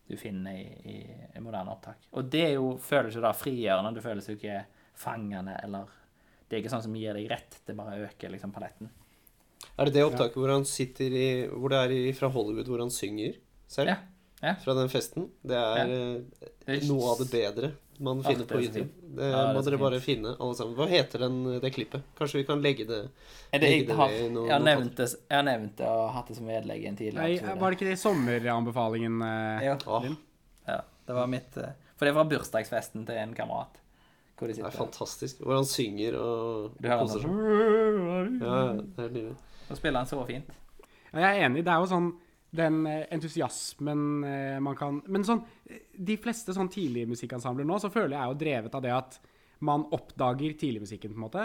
du finner i, i, i moderne opptak. Og det er jo, føles jo da frigjørende. Du føles jo ikke fangende eller Det er ikke sånn som gir deg rett, det bare øker liksom paletten.
Er det det opptaket hvor han sitter i Hvor det er i, fra Hollywood, hvor han synger selv?
Ja. ja.
Fra den festen? Det er eh, noe av det bedre man finner
det
på YouTube. Det
Ja, det er
må dere bare finne, alle sammen. Hva heter den, det klippet? Kanskje vi kan legge det
Er det,
legge
jeg, har, jeg, har nevnt det, jeg har nevnt det og hatt det som vedlegg i en tidligere
Nei,
episode.
var det ikke det sommeranbefalingen eh,
Ja.
Din?
Ja, det var mitt eh, For det var bursdagsfesten til en kamerat. Hvor de
det er fantastisk. Hvor han synger og koser seg. Ja, ja, det er nydelig.
Og spiller han så fint.
Ja, jeg er enig. Det er jo sånn den eh, entusiasmen eh, man kan Men sånn eh, De fleste sånn tidligmusikkensembler nå, så føler jeg er jo drevet av det at man oppdager tidligmusikken, på en måte.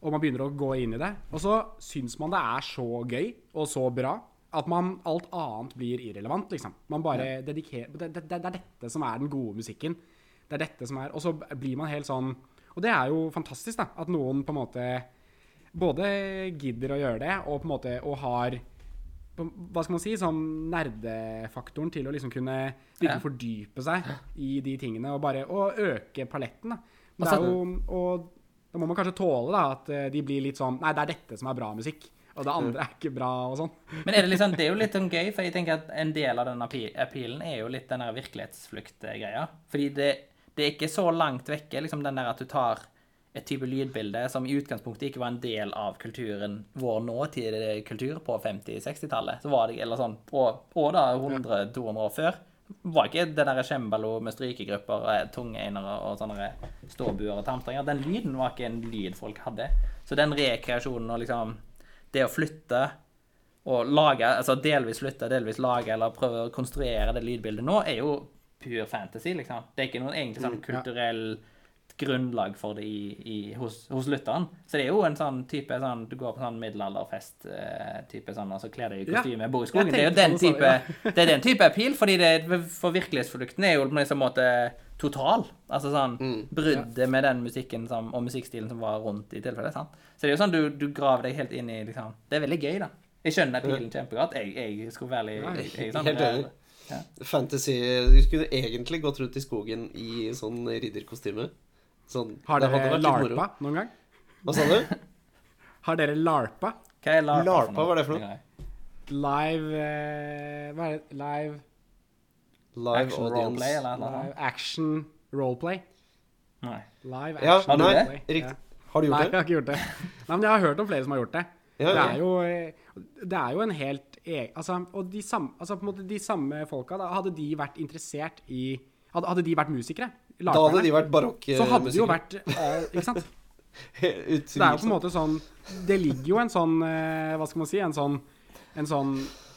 Og man begynner å gå inn i det. Og så syns man det er så gøy og så bra at man alt annet blir irrelevant, liksom. Man bare dedikerer det, det, det er dette som er den gode musikken. Det er dette som er Og så blir man helt sånn Og det er jo fantastisk, da. At noen på en måte både gidder å gjøre det, og på en måte og har hva skal man si, sånn nerdefaktoren til å liksom kunne virkelig
Ja.
fordype seg i de tingene, og bare og øke paletten. da. Men
Altså-
jo, og da må man kanskje tåle da, at eh, de blir litt sånn Nei, det er dette som er bra musikk, og det andre er ikke bra, og sånn.
Men er det, liksom, det er jo litt sånn gøy, for jeg tenker at en del av den appe- appealen er jo litt den virkelighetsflukt-greia. Fordi det, det er ikke så langt vekke, liksom den der at du tar et type lydbilde som i utgangspunktet ikke var en del av kulturen, vår nåtidige kultur på 50-60-tallet. Så var det, eller sånn, og, og da 100-200 år før, var ikke det der cembalo med strykegrupper, og tunge einere og sånne ståbuer og tamtringer. Den lyden var ikke en lyd folk hadde. Så den rekreasjonen og liksom det å flytte og lage, altså delvis flytte, delvis lage, eller prøve å konstruere det lydbildet nå, er jo pur fantasy, liksom. Det er ikke noen egentlig sånn kulturell grunnlag for det i, i, hos, hos lytteren. Så det er jo en sånn type sånn Du går på sånn middelalderfest eh, sånn, og så kler deg i
Ja,
kostyme, bor i skogen. Det er jo den type, det er den type pil, fordi det, for virkelighetsflukten er jo på en sånn måte total. Altså sånn bruddet med den musikken som, og musikkstilen som var rundt i tilfellet. sant? Så det er jo sånn du, du graver deg helt inn i liksom Det er veldig gøy, da. Jeg skjønner pilen kjempegodt. Jeg, jeg skulle være litt jeg, sånn,
Helt enig.
Ja.
Fantasy Du skulle egentlig gått rundt i skogen i sånn ridderkostyme. Sånn,
Har dere
hadde vært litt moro.
larpa noen gang?
Hva sa du?
Har dere larpa?
Hva er LARPA?
LARPA,
for
hva er det for noe?
Live eh, Hva er det? Live,
Live
Action
audience.
roleplay, eller noe
live action roleplay.
Nei.
Live
Ja,
action
Har du
nei,
roleplay.
riktig.
Ja.
Har du
Nei,
gjort
jeg
det?
har ikke gjort det. Nei, men jeg har hørt om flere som har gjort det.
Ja,
Det
ja.
er jo, eh, det er jo en helt egen altså, Og de samme, altså, på en måte, de samme folka, da, hadde de vært interessert i Hadde, hadde de vært musikere?
Da hadde de vært
Så
barokkmusikere.
hadde de jo vært all, Ikke sant? Så det er jo på en måte sånn Det ligger jo en sånn eh, Hva skal man si? En sånn, en sånn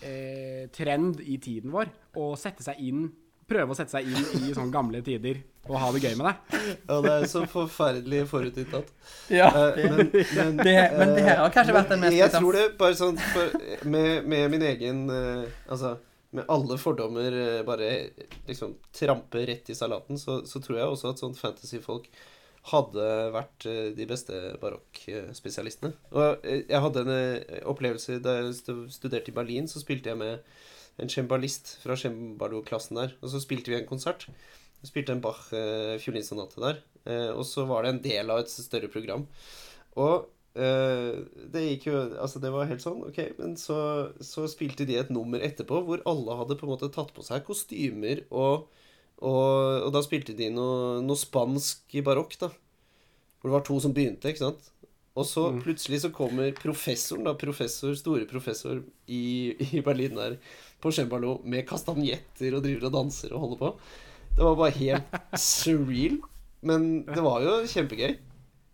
eh, trend i tiden vår å sette seg inn Prøve å sette seg inn i sånne gamle tider og ha det gøy med det.
Ja, det er så forferdelig forutinntatt.
Ja,
Eh, men, men
det, men det her har kanskje vært den mest
Jeg tror det bare sånn for, med, med min egen eh, Altså med alle fordommer eh, bare liksom trampe rett i salaten, så, så tror jeg også at sånn fantasyfolk hadde vært eh, de beste barokkspesialistene. Og eh, jeg hadde en opplevelse da jeg studerte i Berlin, så spilte jeg med en cembalist fra cembalo-klassen der. Og så spilte vi en konsert. Vi spilte en Bach eh, fiolinsonate der. Og så var det en del av et større program. Og det gikk jo Altså, det var helt sånn, OK. Men så, så spilte de et nummer etterpå hvor alle hadde på en måte tatt på seg kostymer og og, og da spilte de noe, noe spansk barokk, da. Hvor det var to som begynte, ikke sant. Og så plutselig så kommer professoren, da, professor, store professor i, i Berlin der, på cembalo med kastanjetter og driver og danser og holder på. Det var bare helt surreal. Men det var jo kjempegøy.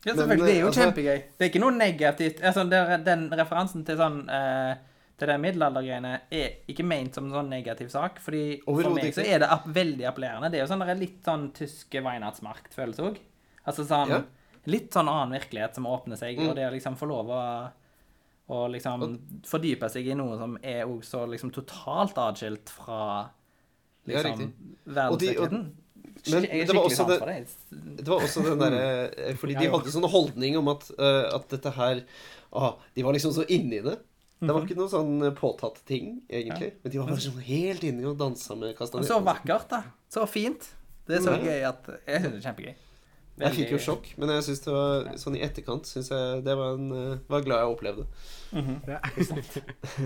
Ja,
Men,
selvfølgelig. Det er jo
altså-
kjempegøy. Det er ikke noe negativt. Altså, det, den referansen til sånn uh, til den middelaldergreiene er ikke ment som en sånn negativ sak. Fordi for meg så er det app veldig appellerende. Det er jo sånn der litt sånn tyske Weihnachtsmarkt-følelse òg. Altså sånn
Ja.
Litt sånn annen virkelighet som åpner seg,
Mm.
og det å liksom få lov å å liksom fordype seg i noe som er òg så liksom totalt atskilt fra liksom
ja,
verdensvirkeligheten.
Men det var også det-
det.
Var også den derre Fordi de hadde sånn holdning om at, eh, at dette her ah, De var liksom så inni det. Det var ikke noe sånn eh, påtatt ting, egentlig. Men de var bare sånn helt inni og dansa med kastanjetter.
så vakkert, da. Så fint. Det er så
Mm.
gøy at Jeg syns det er kjempegøy.
Jeg fikk jo sjokk, men jeg synes det var sånn i etterkant synes jeg det var en eh, Var glad jeg opplevde.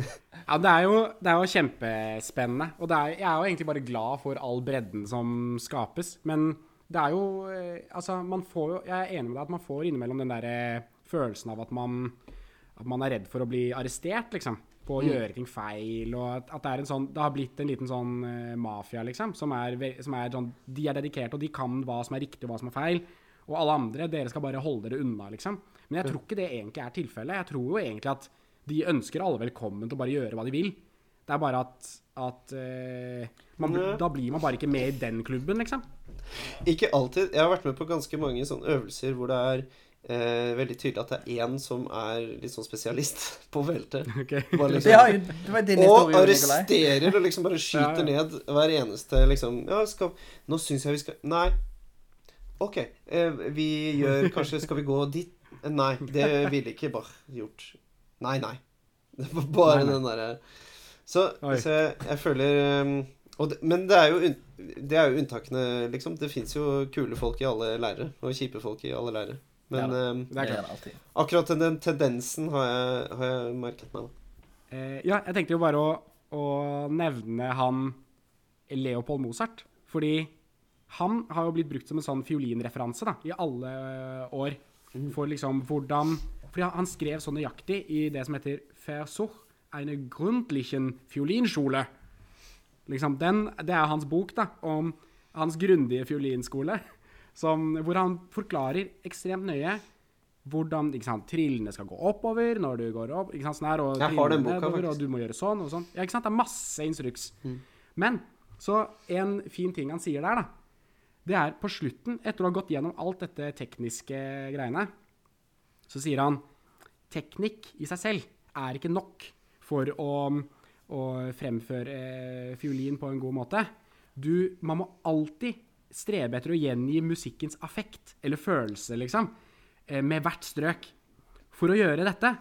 Ja, det er jo, det er jo kjempespennende. Og det er, jeg er jo egentlig bare glad for all bredden som skapes. Men det er jo eh, Altså, man får jo Jeg er enig med deg at man får innimellom den der eh, følelsen av at man At man er redd for å bli arrestert, liksom. På å gjøre ting feil. Og at, at det er en sånn Det har blitt en liten sånn uh, mafia, liksom. Som er, som er sånn De er dedikerte, og de kan hva som er riktig, og hva som er feil. Og alle andre, dere skal bare holde dere unna, liksom. Men jeg tror ikke det egentlig er tilfellet. Jeg tror jo egentlig at de ønsker alle velkommen til å bare gjøre hva de vil. Det er bare at, at eh, man. Da blir man bare ikke med i den klubben, liksom.
Ikke alltid. Jeg har vært med på ganske mange sånne øvelser hvor det er eh, veldig tydelig at det er én som er litt sånn spesialist på feltet.
Ok.
Bare
Det, har jo,
liksom, og arresterer og liksom bare skyter
Ja, ja.
ned hver eneste liksom Ja, skal Nå syns jeg vi skal Nei. OK. Eh, vi gjør Kanskje Skal vi gå dit? Nei, det ville ikke Bach gjort. Nei, nei. Det var bare
Nei, nei.
den derre Så, så jeg, jeg føler um, og det, Men det er jo det er jo unntakene, liksom. Det fins jo kule folk i alle leirer, og kjipe folk i alle leirer. Men
Ja
um,
Det er
Det
klart.
akkurat den, den tendensen har jeg, har jeg merket meg.
Eh, ja, jeg tenkte jo bare å, å nevne han Leopold Mozart. Fordi han har jo blitt brukt som en sånn fiolinreferanse da, i alle øh, år. For liksom hvordan Fordi han- skrev så nøyaktig i det som heter Versuch eine grundlichen Fiolinschule. Liksom den, Det er hans bok da, om hans grundige fiolinskole. Som, hvor han forklarer ekstremt nøye hvordan sant, trillene skal gå oppover når du går opp. sant, sånn her, og
Jeg har den boka,
nedover. Og du må gjøre sånn og sånn. Ja, ikke sant? Det er masse instruks.
Mm.
Men så en fin ting han sier der, da, det er på slutten, etter å ha gått gjennom alt dette tekniske greiene, så sier han teknikk i seg selv er ikke nok for å, å fremføre eh, fiolin på en god måte. Du, man må alltid strebe etter å gjengi musikkens affekt, eller følelse, liksom, eh, med hvert strøk. For å gjøre dette,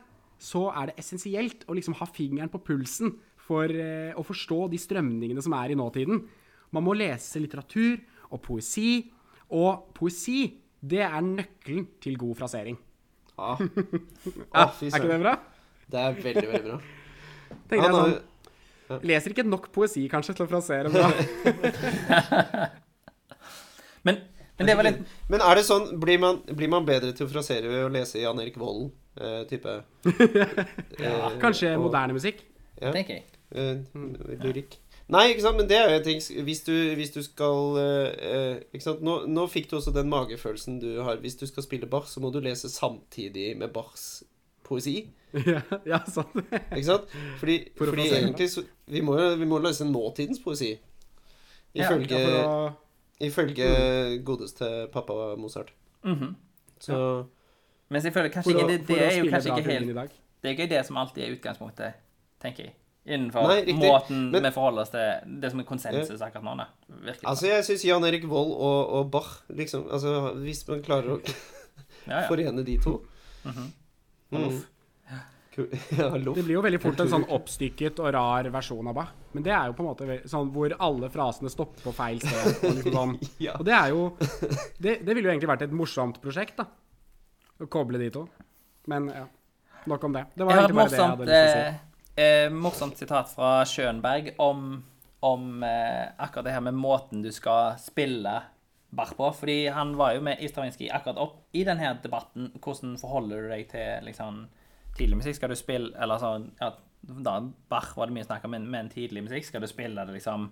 så er det essensielt å liksom ha fingeren på pulsen for eh, å forstå de strømningene som er i nåtiden. Man må lese litteratur og poesi, og poesi, det er nøkkelen til god frasering.
Ah.
Ja,
fy
er ikke det bra?
Det er veldig, veldig bra.
Tenker jeg sånn, Leser ikke nok poesi, kanskje, til å frasere bra.
Men, men det var litt
Men er det sånn Blir man, blir man bedre til å frasere ved å lese Jan Erik Volden? Uh, type ja,
Kanskje
og-
moderne musikk.
Ja,
tenker jeg.
Uh, lyrikk. Nei, ikke sant, men det er jo en ting Hvis du, hvis du skal eh, eh, Ikke sant, nå, nå fikk du også den magefølelsen du har. Hvis du skal spille Bach, så må du lese samtidig med Bachs poesi.
ja, ja, sant.
Ikke sant? Fordi,
For
fordi egentlig så Vi må jo vi må løse nåtidens poesi.
Ja,
Ifølge,
Ja, for å,
ifølge godeste pappa Mozart.
Mhm.
Så
Men selvfølgelig, kanskje
for å,
ikke det, det er jo kanskje ikke helt. Det er ikke det som alltid er utgangspunktet, tenker jeg. Innenfor
Nei,
måten
Men-
vi forholder oss til det som er konsensus akkurat nå. Da. Virkelig.
Altså, jeg syns Jan Erik Vold og, og Bach liksom Altså, hvis man klarer å
ja, ja.
forene de to
mm
-hmm. Ja.
Det blir jo veldig fort en sånn oppstykket og rar versjon av Bach. Men det er jo på en måte sånn hvor alle frasene stopper på feil sted. Og, liksom sånn. Og det er jo det, det ville jo egentlig vært et morsomt prosjekt, da. Å koble de to. Men ja, nok om det. Det var egentlig bare det jeg hadde lyst til å si.
Eh, eh, morsomt sitat fra Schönberg om, om eh, akkurat det her med måten du skal spille Bach på. Fordi han var jo med i Stravinskij akkurat opp i denne debatten. Hvordan forholder du deg til liksom, tidlig musikk? Skal du spille Eller sånn ja, da, Bach var det mye snakk om, men, men tidlig musikk, skal du spille det liksom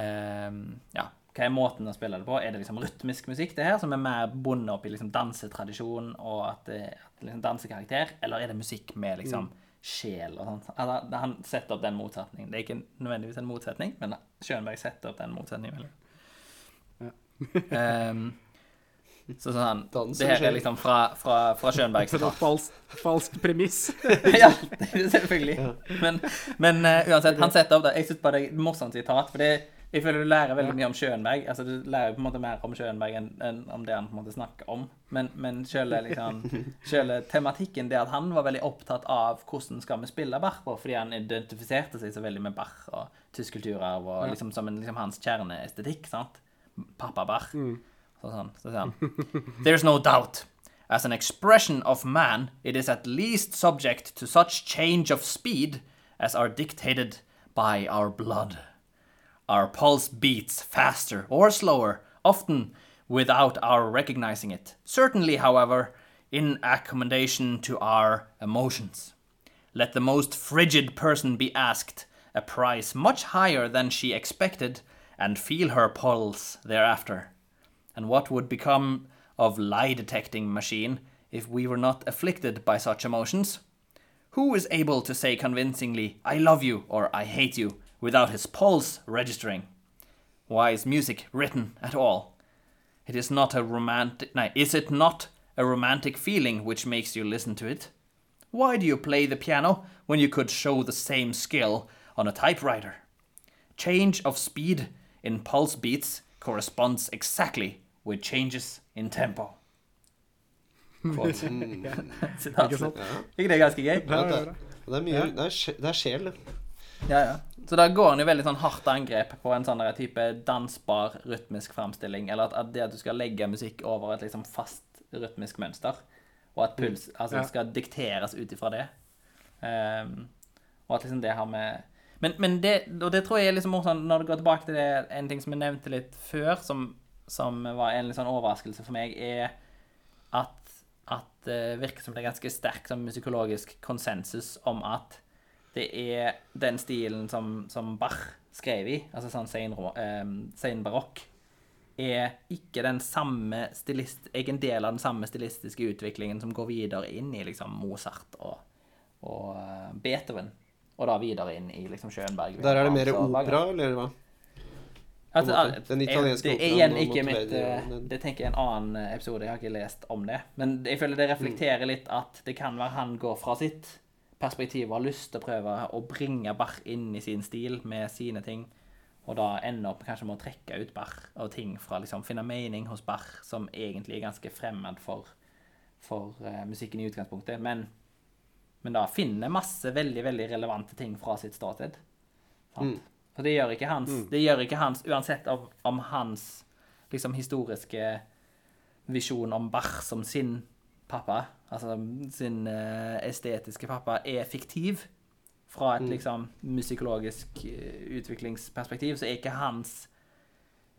eh, Ja, hva er måten å spille det på? Er det liksom rytmisk musikk, det her, som er mer bundet opp i liksom dansetradisjon og at det at liksom dansekarakter, eller er det musikk med liksom sjel og sånt? Altså, han setter opp den motsetningen. Det er ikke nødvendigvis en motsetning, men Schönberg setter opp den motsetningen. Ja. um, så sånn
Dans
Det her er liksom fra, fra, fra Schönberg Falsk,
falskt premiss.
ja, er selvfølgelig. Men, men uh, uansett, han setter opp det. Jeg syns bare det er et morsomt sitat. For det, jeg føler du lærer veldig mye om Schönberg. Altså, du lærer på en måte mer om Schönberg enn enn om det han på en måte snakker om. Men, men selve liksom, selve tematikken, det at han var veldig opptatt av hvordan skal vi spille Bach fordi han identifiserte seg så veldig med Bach og tysk kulturarv og liksom som en, liksom hans kjerneestetikk. sant? Pappa Bach. Så sånn, så sier han There's no doubt. As an expression of man, it is at least subject to such change of speed as are dictated by our blood. Our pulse beats faster or slower, often without our recognizing it. Certainly, however, in accommodation to our emotions. Let the most frigid person be asked a price much higher than she expected, and feel her pulse thereafter. And what would become of lie detecting machine if we were not afflicted by such emotions? Who is able to say convincingly, I love you or I hate you, without his pulse registering? Why is music written at all? It is not a romantic. No, is it not a romantic feeling which makes you listen to it? Why do you play the piano when you could show the same skill on a typewriter? Change of speed in pulse beats corresponds exactly with changes in tempo. Quote. Sitat.
Ikke sant?
Ikke det ganske gøy?
Ja, det, er, det er mye Det er, sje- det er sjel, det.
Ja, ja. Så da går han jo veldig sånn hardt angrep på en sånn type dansbar rytmisk framstilling, eller at, at det at du skal legge musikk over et liksom fast rytmisk mønster, og at puls altså
Ja.
skal dikteres ut ifra det. Um, og at liksom det har med Men, men det, og det tror jeg er liksom morsomt når du går tilbake til det, en ting som jeg nevnte litt før, som, som var en litt sånn overraskelse for meg, er at, at det virker som det er ganske sterk sånn musikologisk konsensus om at det er den stilen som, som Bach skrev i, altså sånn sein, eh, senbarokk, er ikke den samme stilist, er ikke en del av den samme stilistiske utviklingen som går videre inn i liksom Mozart og, og eh, Beethoven, og da videre inn i liksom Schönberg.
Der er det mer opera, eller hva?
Altså.
Den italienske
det er
operaen
igjen ikke mitt eh, Det tenker jeg er en annen eh, episode. Jeg har ikke lest om det. Men jeg føler det reflekterer
Mm.
litt at det kan være han går fra sitt perspektiv og har lyst til å prøve å bringe Bach inn i sin stil med sine ting, og da ender opp kanskje med å trekke ut Bach og ting fra liksom finne mening hos Bach som egentlig er ganske fremmed for, for uh, musikken i utgangspunktet, men, men da finner masse veldig, veldig relevante ting fra sitt ståsted. For det gjør ikke hans, det gjør ikke hans uansett om, om hans liksom historiske visjon om Bach som sin pappa, altså sin eh, estetiske pappa, er fiktiv. Fra et liksom musikologisk eh, utviklingsperspektiv, så er ikke hans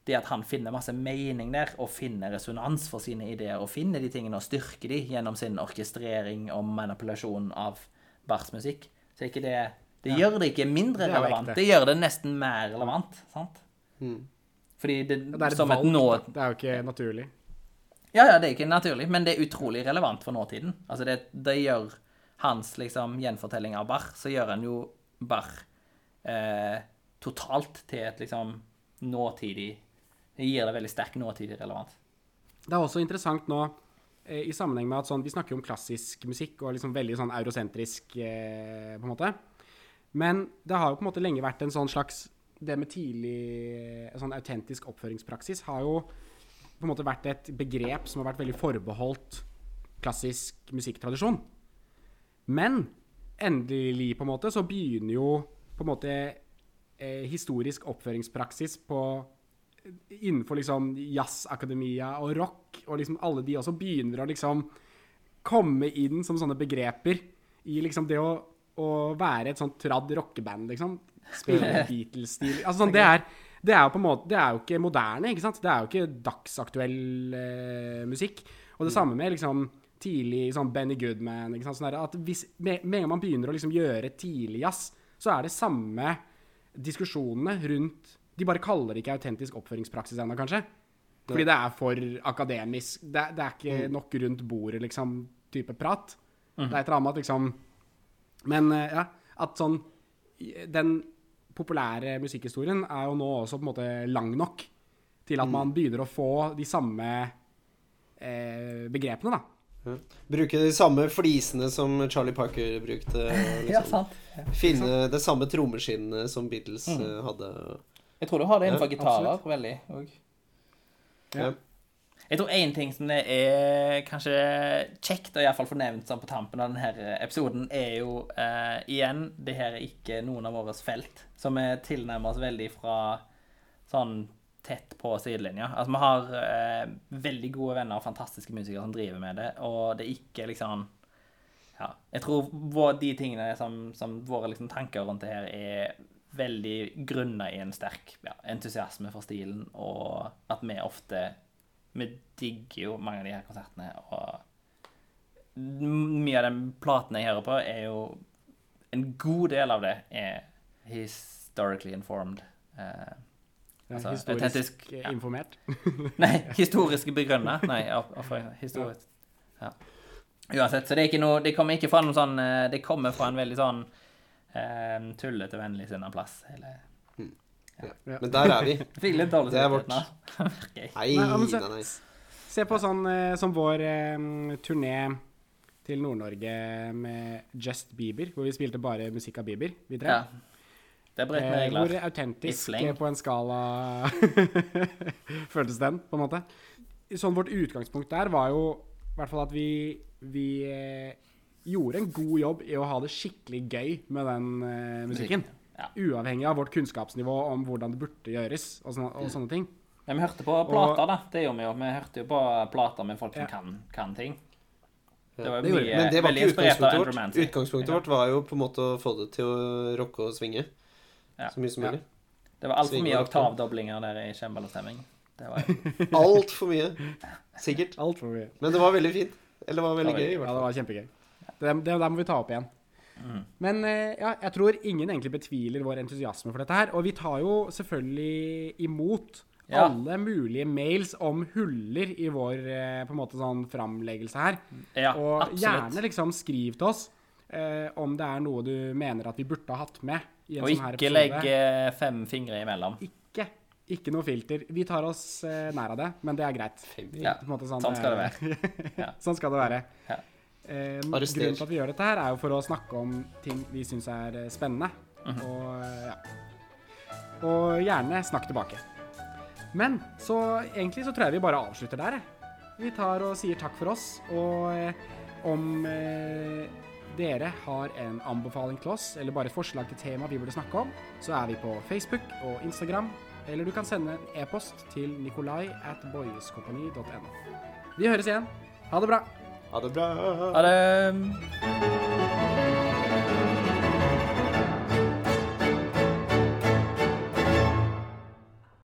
det at han finner masse mening der, og finner resonans for sine ideer, og finner de tingene og styrker de gjennom sin orkestrering og manipulasjon av Bachs musikk, så er ikke det Det gjør det ikke mindre
Det
relevant. Det gjør det nesten mer relevant, sant?
Mm.
Fordi det,
Det er et
som et nå...
Det er jo ikke naturlig.
Ja, ja, det er ikke naturlig, men det er utrolig relevant for nåtiden. Altså, det, det gjør hans liksom gjenfortelling av Barr, så gjør han jo Barr eh, totalt til et liksom nåtidig Det gir det veldig sterk nåtidig relevant.
Det er også interessant nå eh, i sammenheng med at sånn, vi snakker jo om klassisk musikk og liksom veldig sånn eurosentrisk, eh, på en måte. Men det har jo på en måte lenge vært en sånn slags Det med tidlig sånn autentisk oppføringspraksis har jo på en måte vært et begrep som har vært veldig forbeholdt klassisk musikktradisjon. Men endelig på en måte så begynner jo på en måte eh, historisk oppføringspraksis på innenfor liksom jazzakademia og rock, og liksom alle de også begynner å liksom komme inn som sånne begreper i liksom det å, å være et sånt tradd rockeband, liksom. Spille Beatles-stil. Altså sånn, det er det er jo på en måte Det er jo ikke moderne, ikke sant? Det er jo ikke dagsaktuell eh, musikk. Og det samme med liksom tidlig sånn Benny Goodman. Ikke sant? Sånn der, at hvis, med, en gang man begynner å liksom gjøre tidlig jazz, så er det samme diskusjonene rundt De bare kaller det ikke autentisk oppføringspraksis ennå, kanskje. Fordi det er for akademisk. Det, det er ikke nok rundt bordet, liksom, type prat. Det er et eller annet liksom Men eh, ja, at sånn Den populære musikkhistorien er jo nå også på en måte lang nok til at man begynner å få de samme eh, begrepene, da.
Bruke de samme flisene som Charlie Parker brukte. Liksom.
Ja, sant.
Finne det samme trommeskinnet som Beatles mm. hadde.
Jeg tror du har det innenfor
Ja,
gitarer veldig òg.
Ja.
Jeg tror én ting som det er kanskje kjekt å i hvert fall få nevnt sånn på tampen av denne episoden, er jo eh, igjen Det her er ikke noen av våre felt, som vi tilnærmer oss veldig fra sånn tett på sidelinja. Altså, vi har eh, veldig gode venner og fantastiske musikere som driver med det, og det er ikke liksom Ja. Jeg tror vår, de tingene som, som våre liksom, tanker rundt det her er veldig grunna i en sterk ja, entusiasme for stilen, og at vi ofte Vi digger jo mange av de her konsertene, og mye av den platen jeg hører på, er jo En god del av det er historically informed. Eh,
Ja,
Altså,
historisk
ja.
informert.
Nei, historisk begrunna. Nei, historisk. Ja. Uansett, så det er ikke noe Det kommer ikke fra noen sånn eh, Det kommer fra en veldig sånn eh, tullete, vennlig sinna plass. Hele
Men der er vi.
Fikk litt dårlig
er
samvittighet nå.
Nei,
Nei,
nei,
se- på sånn eh, som vår um, turné til Nord-Norge med Just Bieber, hvor vi spilte bare musikk av Bieber, vi tre.
Ja. Det er bredt med
Eh, hvor autentisk på en skala føltes den, på en måte. Sånn vårt utgangspunkt der var jo i hvert fall at vi, vi eh, gjorde en god jobb i å ha det skikkelig gøy med den eh, musikken.
Ja.
Uavhengig av vårt kunnskapsnivå om hvordan det burde gjøres og sånne, og sånne ting.
Men vi hørte på plater, da. Det gjorde vi jo. Vi hørte jo på plater med folk som
Ja.
kan, kan ting. Det var mye.
Men det var ikke utgangspunktet vårt. Utgangspunktet vårt var jo på en måte å få det til å rocke og svinge
Ja.
så mye som
Ja.
mulig.
Det var altfor mye oktavdoblinger der i cembalo-stemming. Det
Altfor mye. Sikkert.
Alt for mye.
Men det var veldig fint. Eller det var veldig
Det var
gøy. i
Ja, det var kjempegøy. Det, det der må vi ta opp igjen.
Mm.
Men eh, ja, jeg tror ingen egentlig betviler vår entusiasme for dette her. Og vi tar jo selvfølgelig imot
Ja.
alle mulige mails om huller i vår eh, på en måte sånn framleggelse her.
Ja,
og
absolutt.
gjerne liksom skriv til oss eh, om det er noe du mener at vi burde ha hatt med i en
Og
sånn
ikke legge fem fingre imellom.
Ikke. Ikke noe filter. Vi tar oss eh, nær av det, men det er greit.
Ja,
måte
sånn skal det
være. Sånn skal det være. Eh, grunnen til at vi gjør dette her, er jo for å snakke om ting vi syns er spennende. spennende.
Mhm.
Og eh, ja. Og gjerne snakk tilbake. Men så egentlig så tror jeg vi bare avslutter der. Vi tar og sier takk for oss, og eh, om eh, dere har en anbefaling til oss, eller bare et forslag til tema vi burde snakke om, så er vi på Facebook og Instagram, eller du kan sende en e-post til nikolai at boyeskompani.no. Vi høres igjen. Ha det bra.
Ha det bra.
Ha det.